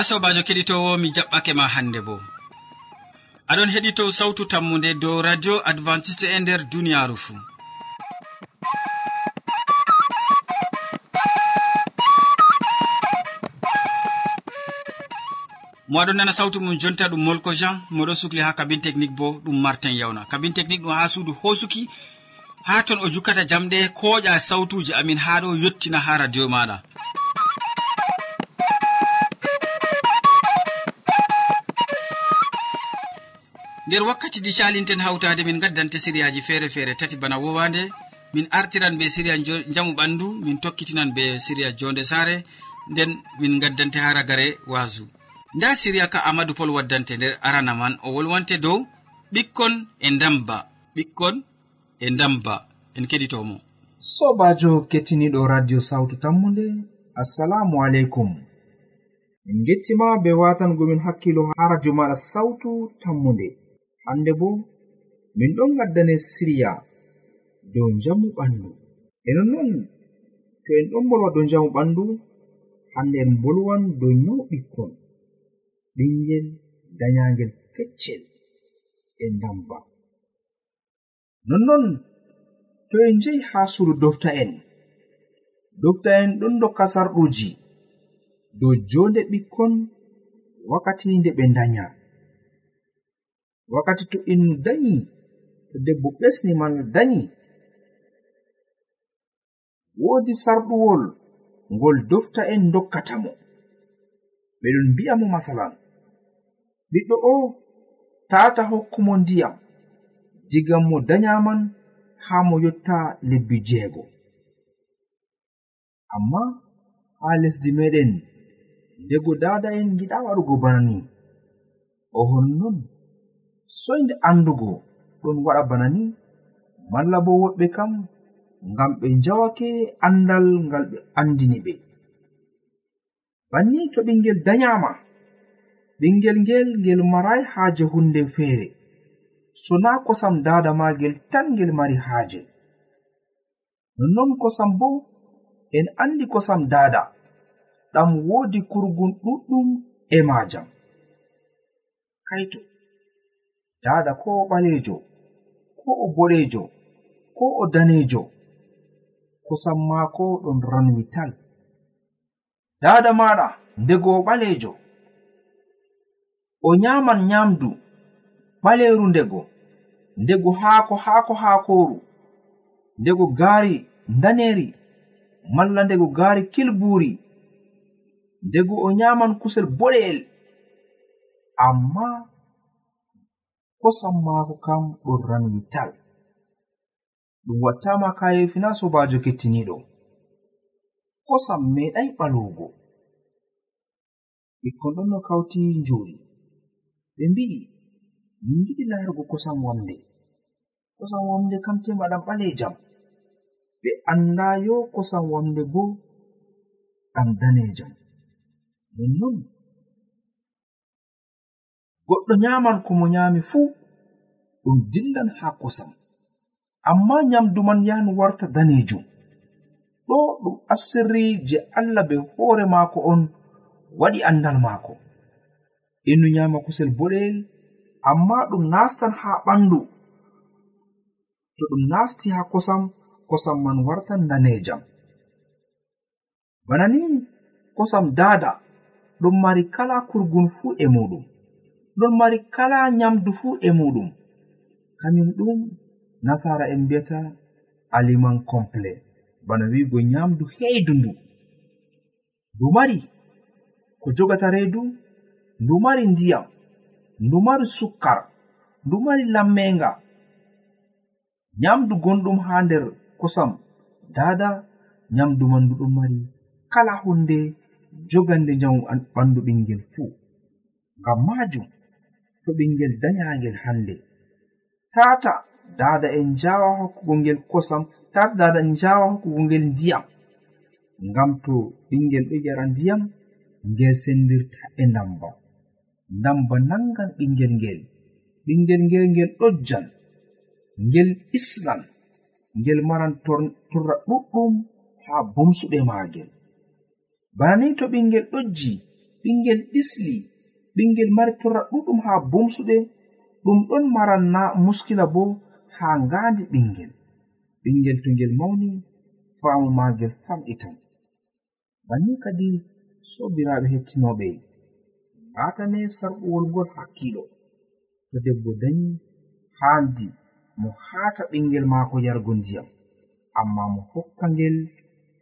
na sobajo keɗitowo mi jaɓɓake ma hande bo. Aɗon heɗito sawtu tammude dow radio adventiste e nder duniyaru fuu. Mo aɗon nana sawtu mum jonta ɗum molko jean moɗon sukli ha kabine technique bo ɗum martin yawna kabine technique ɗum ha suudu hosuki ha ton o jukkata jamɗe koƴa sawtuji amin ha ɗo yettina ha radio maɗa nder wakkati ɗi calinten hawtade min gaddante siriyaji feere feere tati bana wowande min artiran be siriya jamu ɓandu min tokkitinan be siriya jonde saare nden min gaddante ha ragare waasu nda siriya ka amadou pol waddante nder arana man o wolwante dow ɓikkon e ndamba ɓikkon e ndamba. En keɗitomo sobajo kettiniɗo radio sawtu tammude assalamu aleykum. Min gettima be watangomin hakkilo ha radio maɗa sawtu tammude hande bo min ɗon gaddane siriya dow njamu ɓandu. E nonnon to en ɗon bolwa dow njamu ɓandu hande en bolwan dow nyau ɓikkon ɓingel dayagel feccel e ndamba. Nonnon to en jehi haa suudu dofta en. Ɗon dokka sarɗuji dow jonde ɓikkon wakkati nde ɓe danya wakkati to innu dañi to debbo ɓesni man dañi. Woodi sarɗuwol ngol dofta en dokkata mo. Ɓeɗon mbi'a mo masalan. Ɓiɗɗo o tata hokkumo ndiyam. Digam mo dañaman haa mo yotta lebbi jeego. Amma haa lesdi meɗen ndego dada en giɗa waɗugo bana ni. O honnon soyde andugo ɗon waɗa bana ni. Malla bo woɓɓe kam ngam ɓe njawake andal ngal ɓe andini ɓe. Banni to ɓingel dayama ɓingel ngel ngel marai haaje hunde feere. So na kosam dada magel tan ngel mari haaje. Nonnon kosam bo en andi kosam dada ɗam woodi kurgun ɗuɗɗum e majam kaito dada ko o ɓalejo ko o boɗejo ko o danejo kosam maako ɗon ranmi tal. Dada maɗa ndego o ɓalejo. O nyaman nyamdu ɓaleru ndego ndego haako haako haakoru ndego gaari ndaneri malla ndego gaari kilburi ndego o nyaman kusel boɗe'el amma kosam maako kam ɓurran tal. Ɗum wattama kayefina sobajo kettiniɗo kosam meɗai ɓalugo ɓikkon ɗon no kawti njuuri. Ɓe mbi'i min giɗi larugo kosam wamde kosam wamde kam temaɗam ɓalejam ɓe andayo kosam wamde bo ɗam danejam nonnon goɗɗo nyaman ko mo nyaami fuu ɗum dillan ha kosam. Amma nyamdu man yahan warta danejum ɗo ɗum asirri je allah be hoore maako on waɗi andal maako. Innu nyama kusel boɗel amma ɗum nastan ha ɓandu to ɗum nasti ha kosam kosam man wartan danejam bana ni kosam dada ɗum mari kala kurgun fuu e muɗum ɗon mari kala nyamdu fuu e muɗum. Kañum ɗum nasara en mbiyata aliman complet. Bana wiigo nyamdu heydu ndu. Ndu mari ko jogata reedu ndu mari ndiyam ndu mari sukkar ndu mari lammenga. Nyamdu gonɗum haa nder kosam. Dada nyamdu man ndu ɗon mari kala hunde jogande njamu ɓandu ɓingel fuu ngam maajum to ɓingel danya hande tata dada en jawa hokkugo ngel kosam tata dada en jawa hokkugo ngel ndiyam. Ngam to ɓingel ɗo yara ndiyam ngel sendirta e ndamba ndamba nangan ɓingel ngel. Ɓingel ngel ngel ɗojjan. Ngel islan. Ngel maran torra ɗuɗɗum ha bomsuɗe magel bana ni to ɓingel ɗojji ɓingel ɗisli ɓingel mari torra ɗuɗɗum ha bomsuɗe ɗum ɗon maranna muskila bo ha ngandi ɓingel. Ɓingel to ngel mawni faamu magel famɗitan e banni kadi sobiraɓe hettinoɓe atane sarɓuwol ngol hakkiɗo to debbo dañi handi mo hata ɓingel maako yargo ndiyam. Amma mo hokka ngel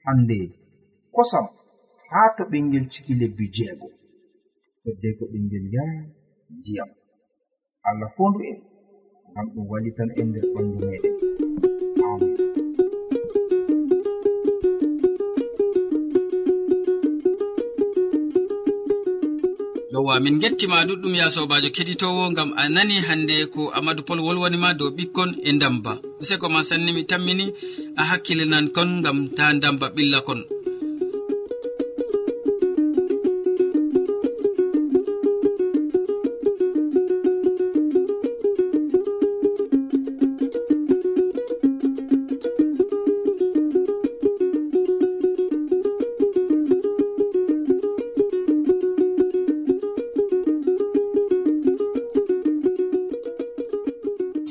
hande kosam haa to ɓingel ciki lebbi jeego. toddey ko ɓingel yara ndiyam. Allah fondu en ngam ɗum wallitan en nder ɓandu meɗen amin. Yowa min gettima ɗuɗɗum ya sobajo keɗitowo gam a nani hande ko amadou pol wolwanima dow ɓikkon e damba useko ma sanni mi tammini a hakkilinan kon gam ta damba ɓilla kon.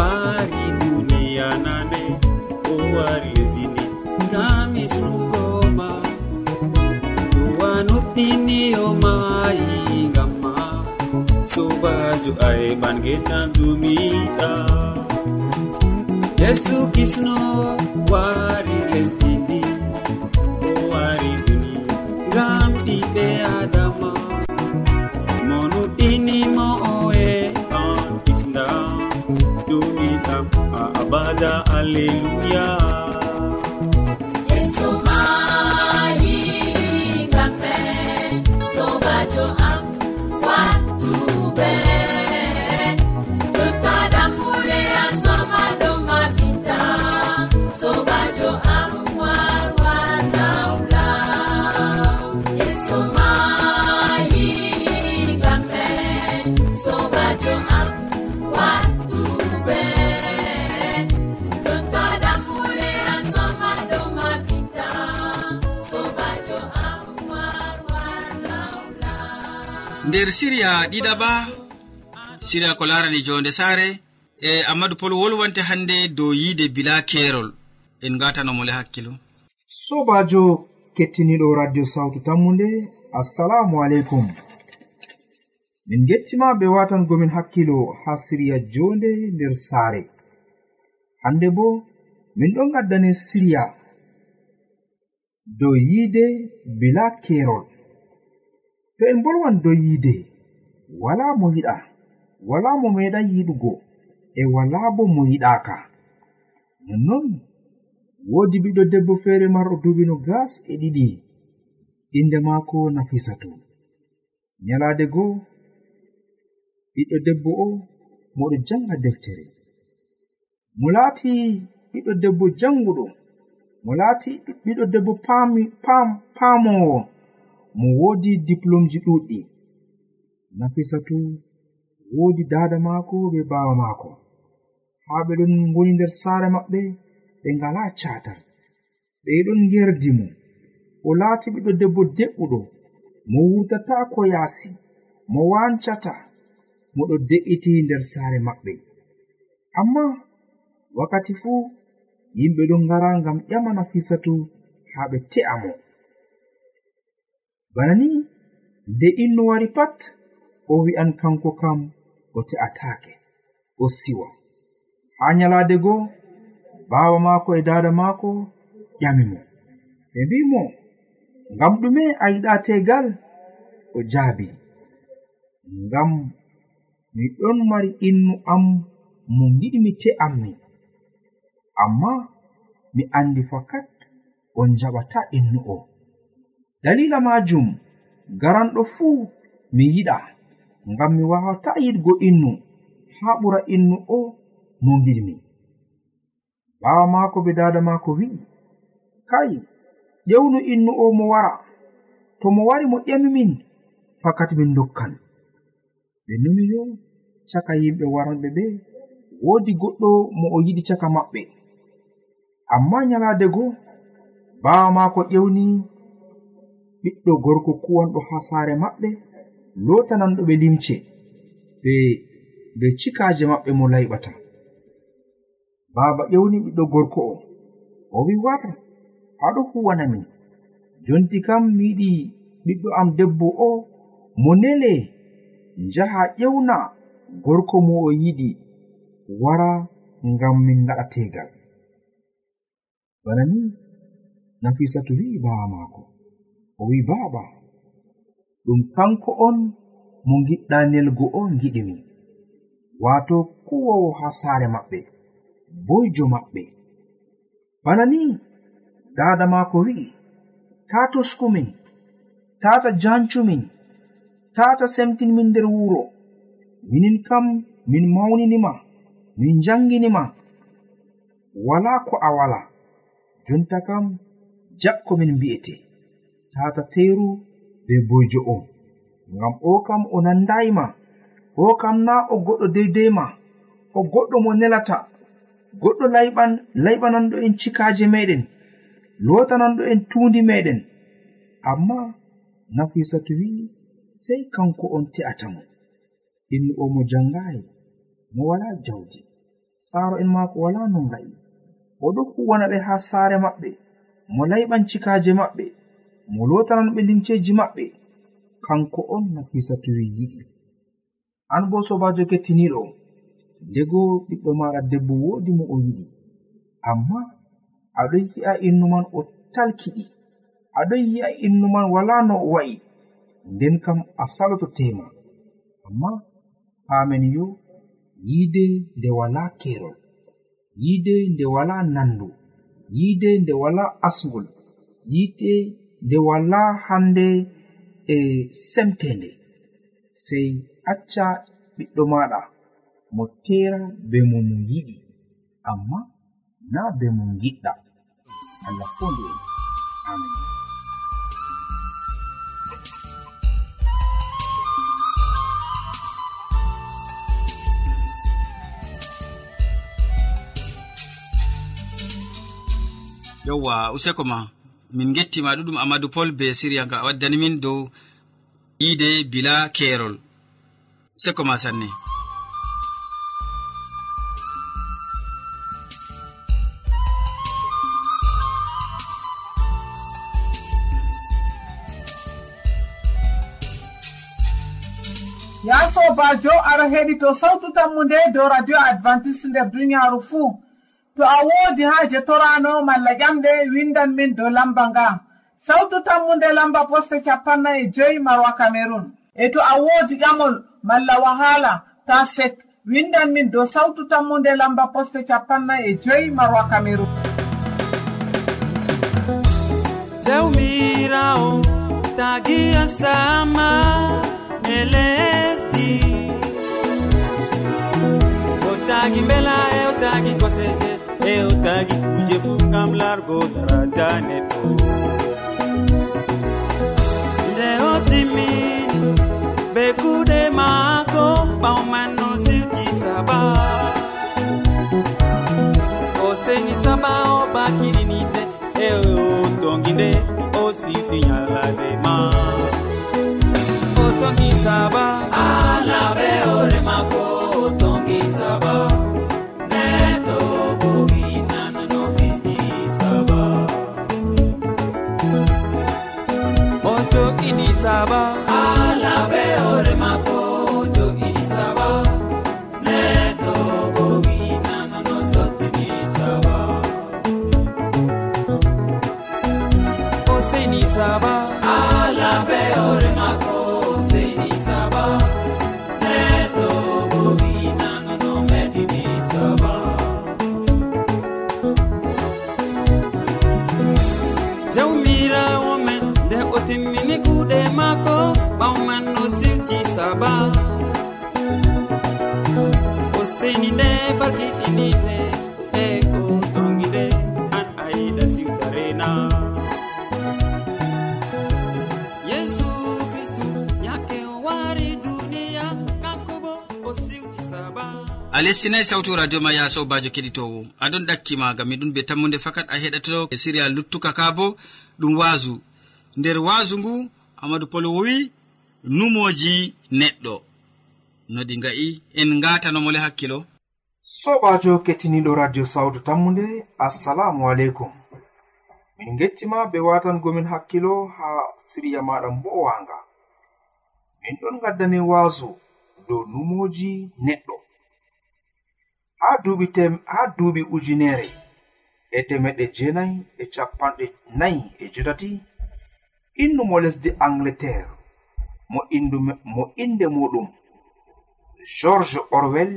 fari duniya nane o wari lesdi ndi ngami sunugoma duwa nuɗɗiniyoma yingamma sobajo aeɓan geɗan dumiɗa yesu kisno wari siriya ɗiɗaba siriya ko larani jonde sare e amadou pol wolwante hande dow yiide bila kerol en gatanomole hakkilo sobajo kettiniɗo radio sawtu tammude assalamu aleykum. Min gettima be watangomin hakkilo ha siriya jonde nder saare. Hande bo min ɗon gaddane siriya dow yiide bila kerol to en bolwan dow yiide. wala mo yiɗa wala mo meeɗa yiɗugo e wala bo mo yiɗaka nonnon woodi ɓiɗɗo debbo feere marɗo duuɓi gas e ɗiɗi. Inde maako nafisatu. Nyalaade goo ɓiɗɗo debbo o moɗo janga deftere. Mo laati ɓiɗɗo debbo janguɗo mo laati ɓiɗɗo debbo paamowo. Mo woodi diplomji ɗuɗɗi nafisatu woodi daada maako be baawa maako. Haa ɓe ɗon ngoni nder saare maɓɓe ɓe ngala catal ɓe ɗon gerdi mo. O laati ɓiɗɗo debbo de'uɗo mo wurtata ko yaasi mo wancata mo ɗo de'iti nder saare maɓɓe. Amma wakkati fuu yimɓe ɗon ngara ngam ƴama nafisatu haa ɓe te'a mo. Bana ni nde inno wari pat o wi'an kanko kam o te'ataake o siwa. Haa nyalaade goo baawa maako e daada maako ƴami mo. Ɓe mbi mo ngam ɗume a yiɗa tegal o jaabi. Ngam mi ɗon mari innu am mo giɗmi te'am mi amma mi andi fakat on jaɓata innu o. Dalila majum garanɗo fuu mi yiɗa ngam mi wawata yiɗgo innu haa ɓura innu o mo ngilmi ɓaawa maako be daada maako wi'i kai ƴewnu innu o mo wara to mo wari mo ƴemi min fakat min dokkan. Ɓe numi yo caka yimɓe waranɓe ɓe woodi goɗɗo mo o yiɗi caka maɓɓe. Amma nyalaade go baawa maako ƴewni ɓiɗɗo gorko kuwanɗo haa saare maɓɓe lotananɗoɓe limce ɓe be cikaje maɓɓe mo layɓata baaba ƴewni ɓiɗɗo gorko o o wi war aɗo huwanamin jonti kam mi yiɗi ɓiɗɗo am debbo o mo nele njaha ƴewna gorko mo o yiɗi wara ngam min ngaɗa tegal bana ni nafisatu wi'i baaba maako. O wi baaba. ɗum kanko on mo giɗɗa nelgo o giɗimi wato kuwowo ha saare maɓɓe boyjo maɓɓe. Bana ni dada maako wi'i ta toskumin tata jancumin tata semtinmin nder wuro minin kam min mawninima min janginima wala ko a wala jonta kam jakko min mbi'ete. Tata teru be boyjo o. Ngam o kam o nandayima o kam na o goɗɗo deydeyma o goɗɗo mo nelata. Goɗɗo layɓan layɓananɗo en cikaje meɗen lotananɗo en tundi meɗen. Amma nafisatu wi'i sei kanko on te'atamo innu o mo jangayi mo wala jawdi. Saaro en maako wala no nga'i oɗo huwana ɓe ha saare maɓɓe. Mo layɓan cikaje maɓɓe. mo lotananɓe limceji maɓɓe. Kanko on nafisa towi yiɗi. An bo sobajo kettiniɗo ndego ɓiɗɗo maɗa debbo wodi mo o yiɗi. Amma aɗon yi'a innu man o talkiɗi. Aɗon yi'a innu man wala no o wa'i. Nden kam a saloto tema amma paamen yo yiide nde wala kerol yiide nde wala nandu. Yiide nde wala asgol yiide nde wala hande e semtende sey acca ɓiɗɗo maɗa mo tera be mo mo yiɗi amma na be mo giɗɗa allah fondu en. Amin. Yowwa useko ma. min gettima ɗuɗum amadou pol be siriya nga a waddani min dow iide bila keerol. Seko ma sanne ya sobajo ara heɗito sawtu tammu nde dow radio adventiste nder duniyaaru fuu. to a woodi haaje torano malla ƴamɗe windan min dow lamba nga sawtu tammunde lamba poste capanna e joyi marwa cameron e to a woodi ƴamol malla wahala ta sek windan min dow sawtu tammunde lamba poste capanna e joyi marwa cameron jawmirawo tagiya sama e lesdi. O tagi mbelaa hewtaki koseje hewtaki kuje fu gam largo daraja neɗɗo nde o timmini be kuɗe maako ɓawmanno sewti saba. O seni saba o bakiɗiniɓe e o tongi nde o siwti ñalade ma o tongi saba alaɓe ore mako sabah a lestinai sawtu radio ma ya sobajo keɗitowo. Aɗon ɗakkima gam miɗum be tammude fakat a heɗato e siriya luttuka ka bo ɗum waasu nder waasu ngu amadou pol wowi numoji neɗɗo. No ɗi nga'i en ngatanomole hakkilo. Sobajo kettiniɗo radio sawtu tammude assalamu aleykum. Min gettima be watangomin hakkilo ha siriya maɗa mbowanga min ɗon gaddani waasu dow numoji neɗɗo. ha duuɓi tem ha duuɓi ujunere. E temeɗɗe jeenayi e capanɗe nayi e jetati innumo lesdi angleterre mo inde muɗum george orwell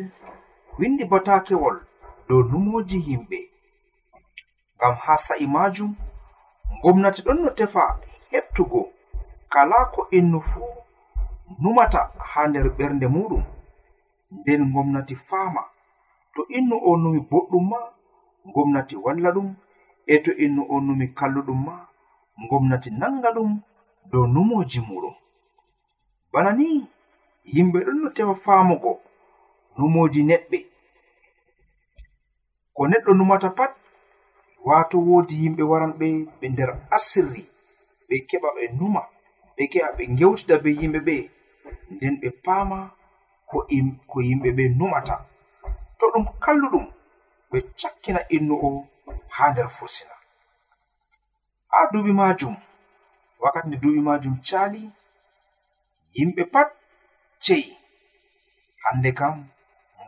windi batakewol dow lumoji yimɓe. Ngam ha sa'i majum gomnati ɗon no tefa heɓtugo. Kala ko innu fuu numata ha nder ɓernde muɗum nden gomnati faama. to innu o numi boɗɗum ma gomnati walla ɗum e to innu o numi kalluɗum ma gomnati nanga ɗum dow numoji muɗum. Bana ni yimɓe ɗon no tewa faamugo numoji neɗɓe ko neɗɗo numata pat wato woodi yimɓe waranɓe ɓe ɓe nder asirri ɓe keɓa ɓe numa ɓe keɓa ɓe gewtida be yimɓe ɓe nden ɓe paama ko yimɓe ɓe numata. to ɗum kalluɗum ɓe cakkina innu o haa nder fursina. Haa duuɓi maajum wakkati nde duuɓi maajum caali yimɓe pat ceyi hande kam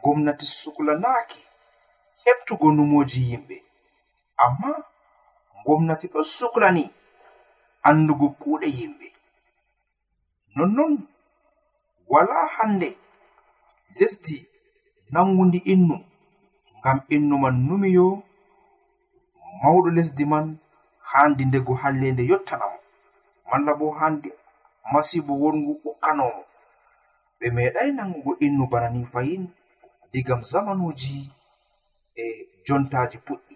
gomnati suklanaaki heɓtugo numoji yimɓe. Amma gomnati ɗo suklani andugo kuuɗe yimɓe. Nonnon wala hande lesdi nangundi innu. Ngam innu man numiyo mawɗo lesdi man handi ndego hallende yottanamo malla bo handi masibo wongu ɓokkanomo ɓe meeɗai nangugo innu bana ni fayin digam zamanuji e jontaji puɗɗi.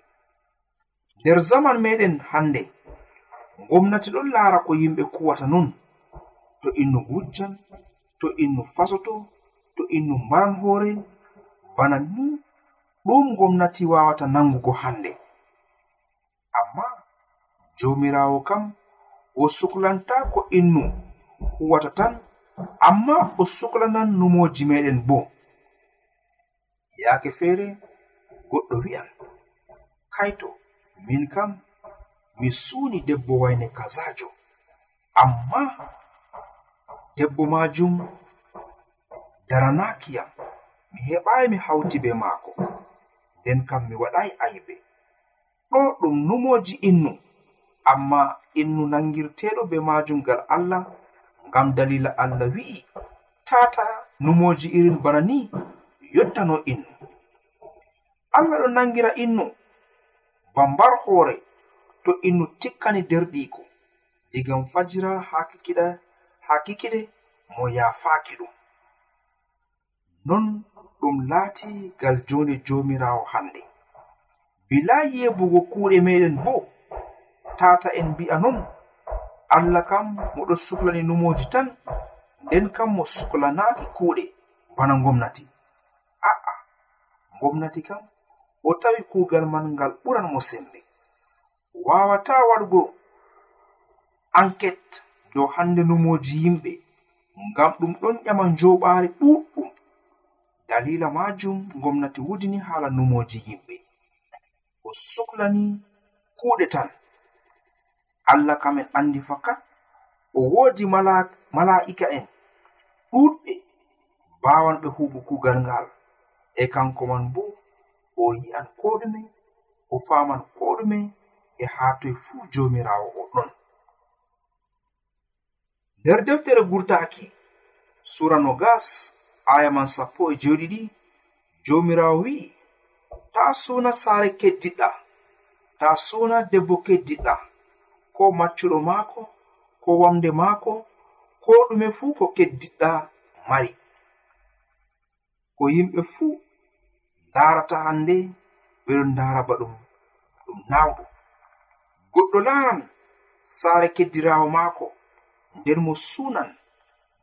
Nder zaman meɗen hande gomnati ɗon laara ko yimɓe kuwata nun. To innu wujjan to innu fasoto to innu mbaran hoore bana ni ɗum gomnati wawata nangugo hande. Amma jomirawo kam o suklantako innu huwata tan amma o suklanan numoji meɗen bo. Yaake feere goɗɗo wi'an kaito min kam mi suuni debbo wayne kazajo amma debbo majum daranakiyam mi heɓai mi hawti be maako. Nden kam mi waɗai aybe. Ɗo ɗum numoji innu. Amma innu nangirteɗo be majum ngal allah ngam dalila allah wi'i tata numoji irin bana ni yottano innu. Allah ɗo nangira innu bambar hoore to innu tikkani derɗiko digam fajira ha kikiɗa ha kikiɗe mo yafaki ɗum. Non ɗum laati ngal jonde jomirawo hande bila yebugo kuuɗe meɗen bo tata en mbi'a non allah kam moɗo suklani numoji tan nden kam mo suklanaki kuuɗe bana gomnati a'a gomnati kam o tawi kuugal man ngal ɓuran mo sembe. Wawata waɗugo enquête dow hande numoji yimɓe ngam ɗum ɗon ƴama njoɓaari ɗuɗɗum dalila majum gomnati wudini hala numoji yimɓe o suklani kuuɗe tan. Allah kamen andi fakat o woodi mala'ika en ɗuɗɓe bawan ɓe huɓu kugal ngal. E kanko man bo o yi'an ko ɗume o faman ko ɗume e ha toye fuu jomirawo o ɗon. Nder deftere gurtaki sura no gas aya man sappo e joɗiɗi jomirawo wi'i ta suna saare keddiɗɗa ta suna debbo keddiɗɗa ko maccuɗo maako ko wamde maako ko ɗume fuu ko keddiɗɗa mari. Ko yimɓe fuu ndarata hannde ɓeɗon ndara ba ɗum ɗum nawɗum goɗɗo laran saare keddirawo maako nden mo sunan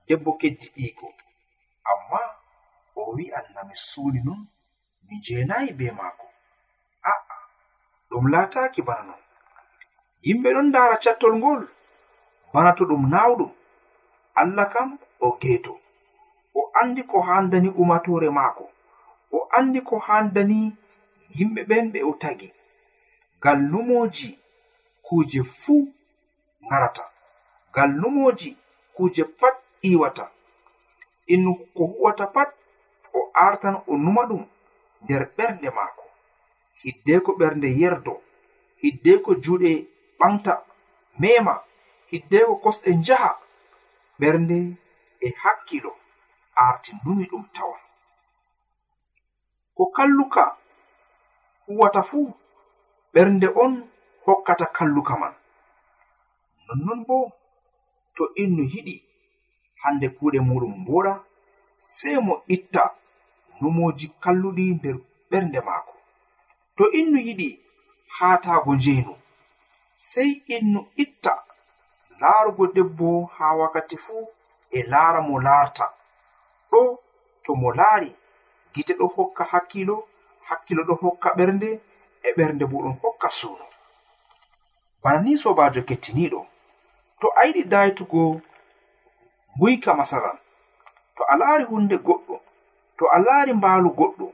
debbo keddiɗiiko. o wi'an na mi suuni non mi jeenayi be maako. A'a ɗum laataaki bana non. Yimɓe ɗon ndaara cattol ngol bana to ɗum naawɗum. Allah kam o geeto. O anndi ko handani umatoore maako. O anndi ko handani yimɓe ɓen ɓe o tagi. Ngal lumoji kuuje fuu ngarata. Ngal lumoji kuuje pat iwata innu ko huwata pat o artan o numa ɗum nder ɓernde maako. Hiddeko ɓernde yerdo hiddeko juuɗe ɓamta mema hiddeko kosɗe njaha ɓernde e hakkilo arti numi ɗum tawan. Ko kalluka huwata fuu ɓernde on hokkata kalluka man. Nonnon bo to innu yiɗi hande kuuɗe muɗum mboɗa sei mo itta numoji kalluɗi nder ɓernde maako. To innu yiɗi haatago njeenu sey innu itta laarugo debbo haa wakkati fuu e laara mo laarta. Ɗo to mo laari gite ɗo hokka hakkilo hakkilo ɗo hokka ɓernde e ɓernde bo ɗon hokka suuno. Bana ni sobajo kettiniɗo to a yiɗi daytugo guyka masalan to a laari hunde goɗɗo to a laari mbaalu goɗɗo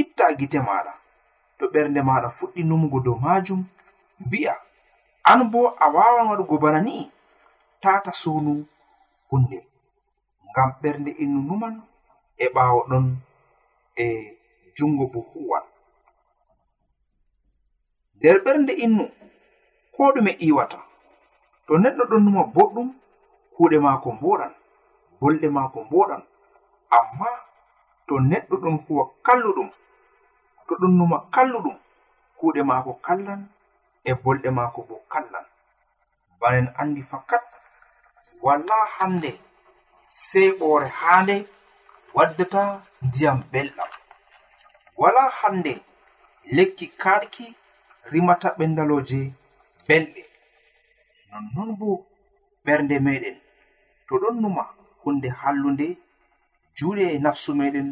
itta gite maɗa to ɓernde maɗa fuɗɗi numugo dow maajum mbi'a an bo a wawan waɗugo bana ni tata suunu hunde ngam ɓernde innu numan e ɓaawo ɗon e jungo bo huwan nder ɓernde innu ko ɗume iwata to neɗɗo ɗon numa boɗɗum kuuɗe maako mboɗan bolɗe maako mboɗan amma to neɗɗo ɗum huwa kalluɗum to ɗum numa kalluɗum kuuɗe maako kallan e bolɗe maako bo kallan. Banen anndi fakat wala hannde sey ɓoore haande waddata ndiyam belɗam. Wala hannde lekki kaaɗki rimata ɓendalooje belɗe. Nonnon bo ɓernde meɗen to ɗon numa hunde hallunde juuɗe e nafsu meɗen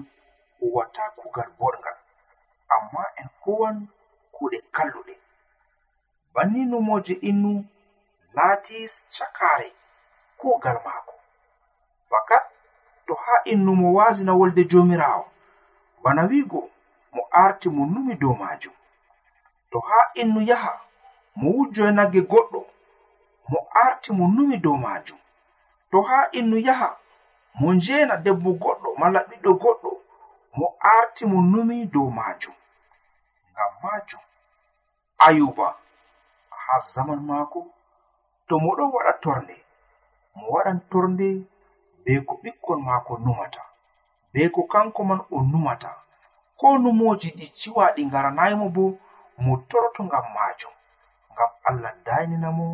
huwata kugal boɗgal. Amma en huwan kuɗe kalluɗe. Banni numoje innu laati cakare kugal maako. Fakat to haa innu mo wasina wolde jomirawo bana wiigo mo arti mo numi dow majum to haa innu yaha mo wujjo e nagge goɗɗo mo arti mo numi dow majum to haa innu yaha mo njena debbo goɗɗo malla ɓiɗɗo goɗɗo mo arti mo numi dow majum ngam majum ayuba ha zaman maako. To moɗo waɗa torde mo waɗan torde be ko ɓikkon maako numata be ko kanko man o numata. Ko numoji ɗi ciwaɗi ngaranaymo bo mo toroto ngam majum ngam allah dayninamo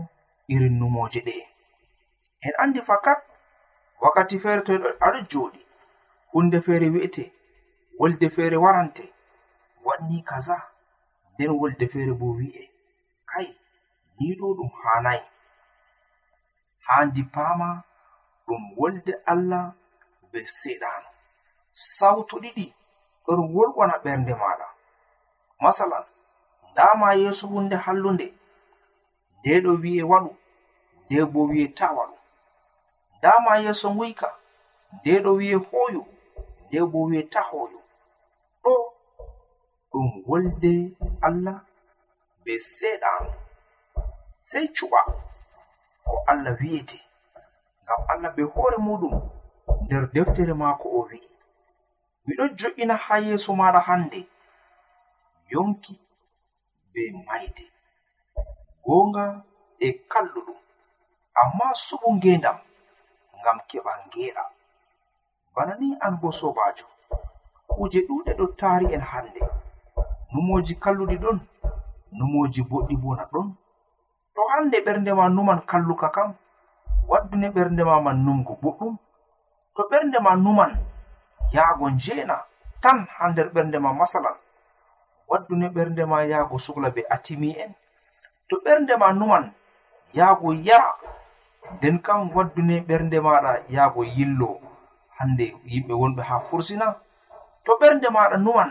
irin numoje ɗe. En andi fakat wakkati feere to aɗo jooɗi. Hunde feere wi'ete wolde feere warante waɗni kaza nden wolde feere bo wi'e. Kai ni ɗo ɗum hanayi handi paama ɗum wolde allah be seɗano sawto ɗiɗi ɗon wolwana ɓernde maɗa masalan ndama yeeso hunde hallunde nde ɗo wi'e waɗu nde bo wi'e ta waɗu dama yeeso nguyka nde ɗo wi'e hooyo nde bo wi'e ta hooyo. Ɗo ɗum wolde allah be seɗaango sei cuɓa ko allah wi'ete ngam allah be hoore muɗum nder deftere maako o wi'i. Miɗon jo'ina ha yeeso maɗa hannde yonki be mayde goonga e kalluɗum amma suɓu ngendam ngam keɓa ngeɗa. Bana ni an bo sobajo. Kuje ɗuɗe ɗo taari en hande numoji kalluɗi ɗon numoji boɗɗi bona ɗon. To hande ɓernde ma numan kalluka kam waddune ɓernde ma man numgo boɗɗum. To ɓernde ma numan yaago njena tan ha nder ɓernde ma masalan. Waddune ɓernde ma yahgo sukla be atimi en. To ɓernde ma numan yaago yara nden kam waddune ɓernde maɗa yaago yillo. Hande yimɓe wonɓe ha fursina. To ɓernde maɗa numan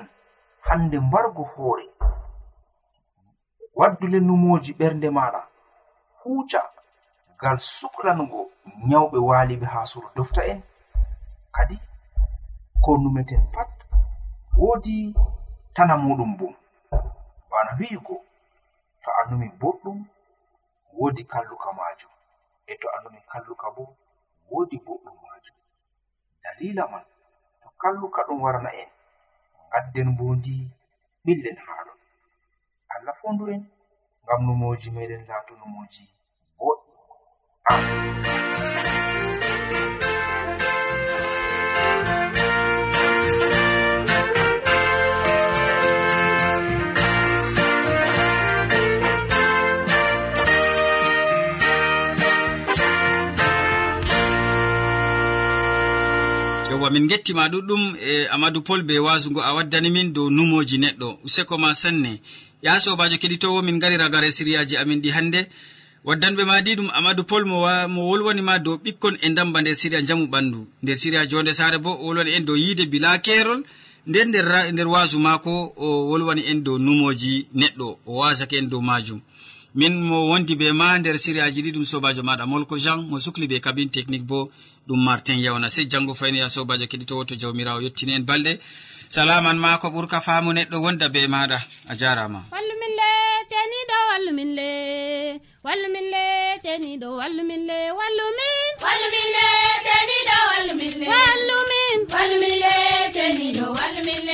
hande mbargo hoore. Waddule numoji ɓernde maɗa huuca ngal suklango nyawɓe waaliɓe ha suro dofta en. Kadi ko numeten pat woodi tana muɗum bo bana wi'ugo to a numi boɗɗum woodi kalluka majum e to anumi kalluka bo woodi boɗɗum majum dalila man to kalluka ɗum warna en gadden bondi ɓillen haɗon allah fondu en ngam numoji meɗen laato numoji boɗɗi amin. yewwa min gettima ɗuɗɗum e amadou pol be wasugo a waddani min dow numoji neɗɗo. Useko ma sanne. Ya sobajo keɗitowo min gari ragare siriyaji amin ɗi hannde. Waddanɓe madi ɗum amadou pol mo wolwanima dow ɓikkon e damba nder siriya jamu ɓandu. Nder siriya jonde sare bo o wolwani en dow yiide bila kerol nden nder nder wasu mako o wolwani en dow numoji neɗɗo. O wasake en dow majum min mo wondi be ma nder siriyaji ɗi ɗum sobajo maɗa molko jean mo sukli be kabine technique bo. ɗum martin yawna sey janngo fayni ya sobajo keɗitowo to jawmirawo yettini en balɗe. Salaman ma ko ɓurka faamu neɗɗo wonda be maɗa a jarama. Wallumin le ceniɗo wallumin le wallumin le ceniɗo wallumin le wallumin wallumin le ceniɗo wallumin le. Wallumin wallumin le ceniɗo wallumin le.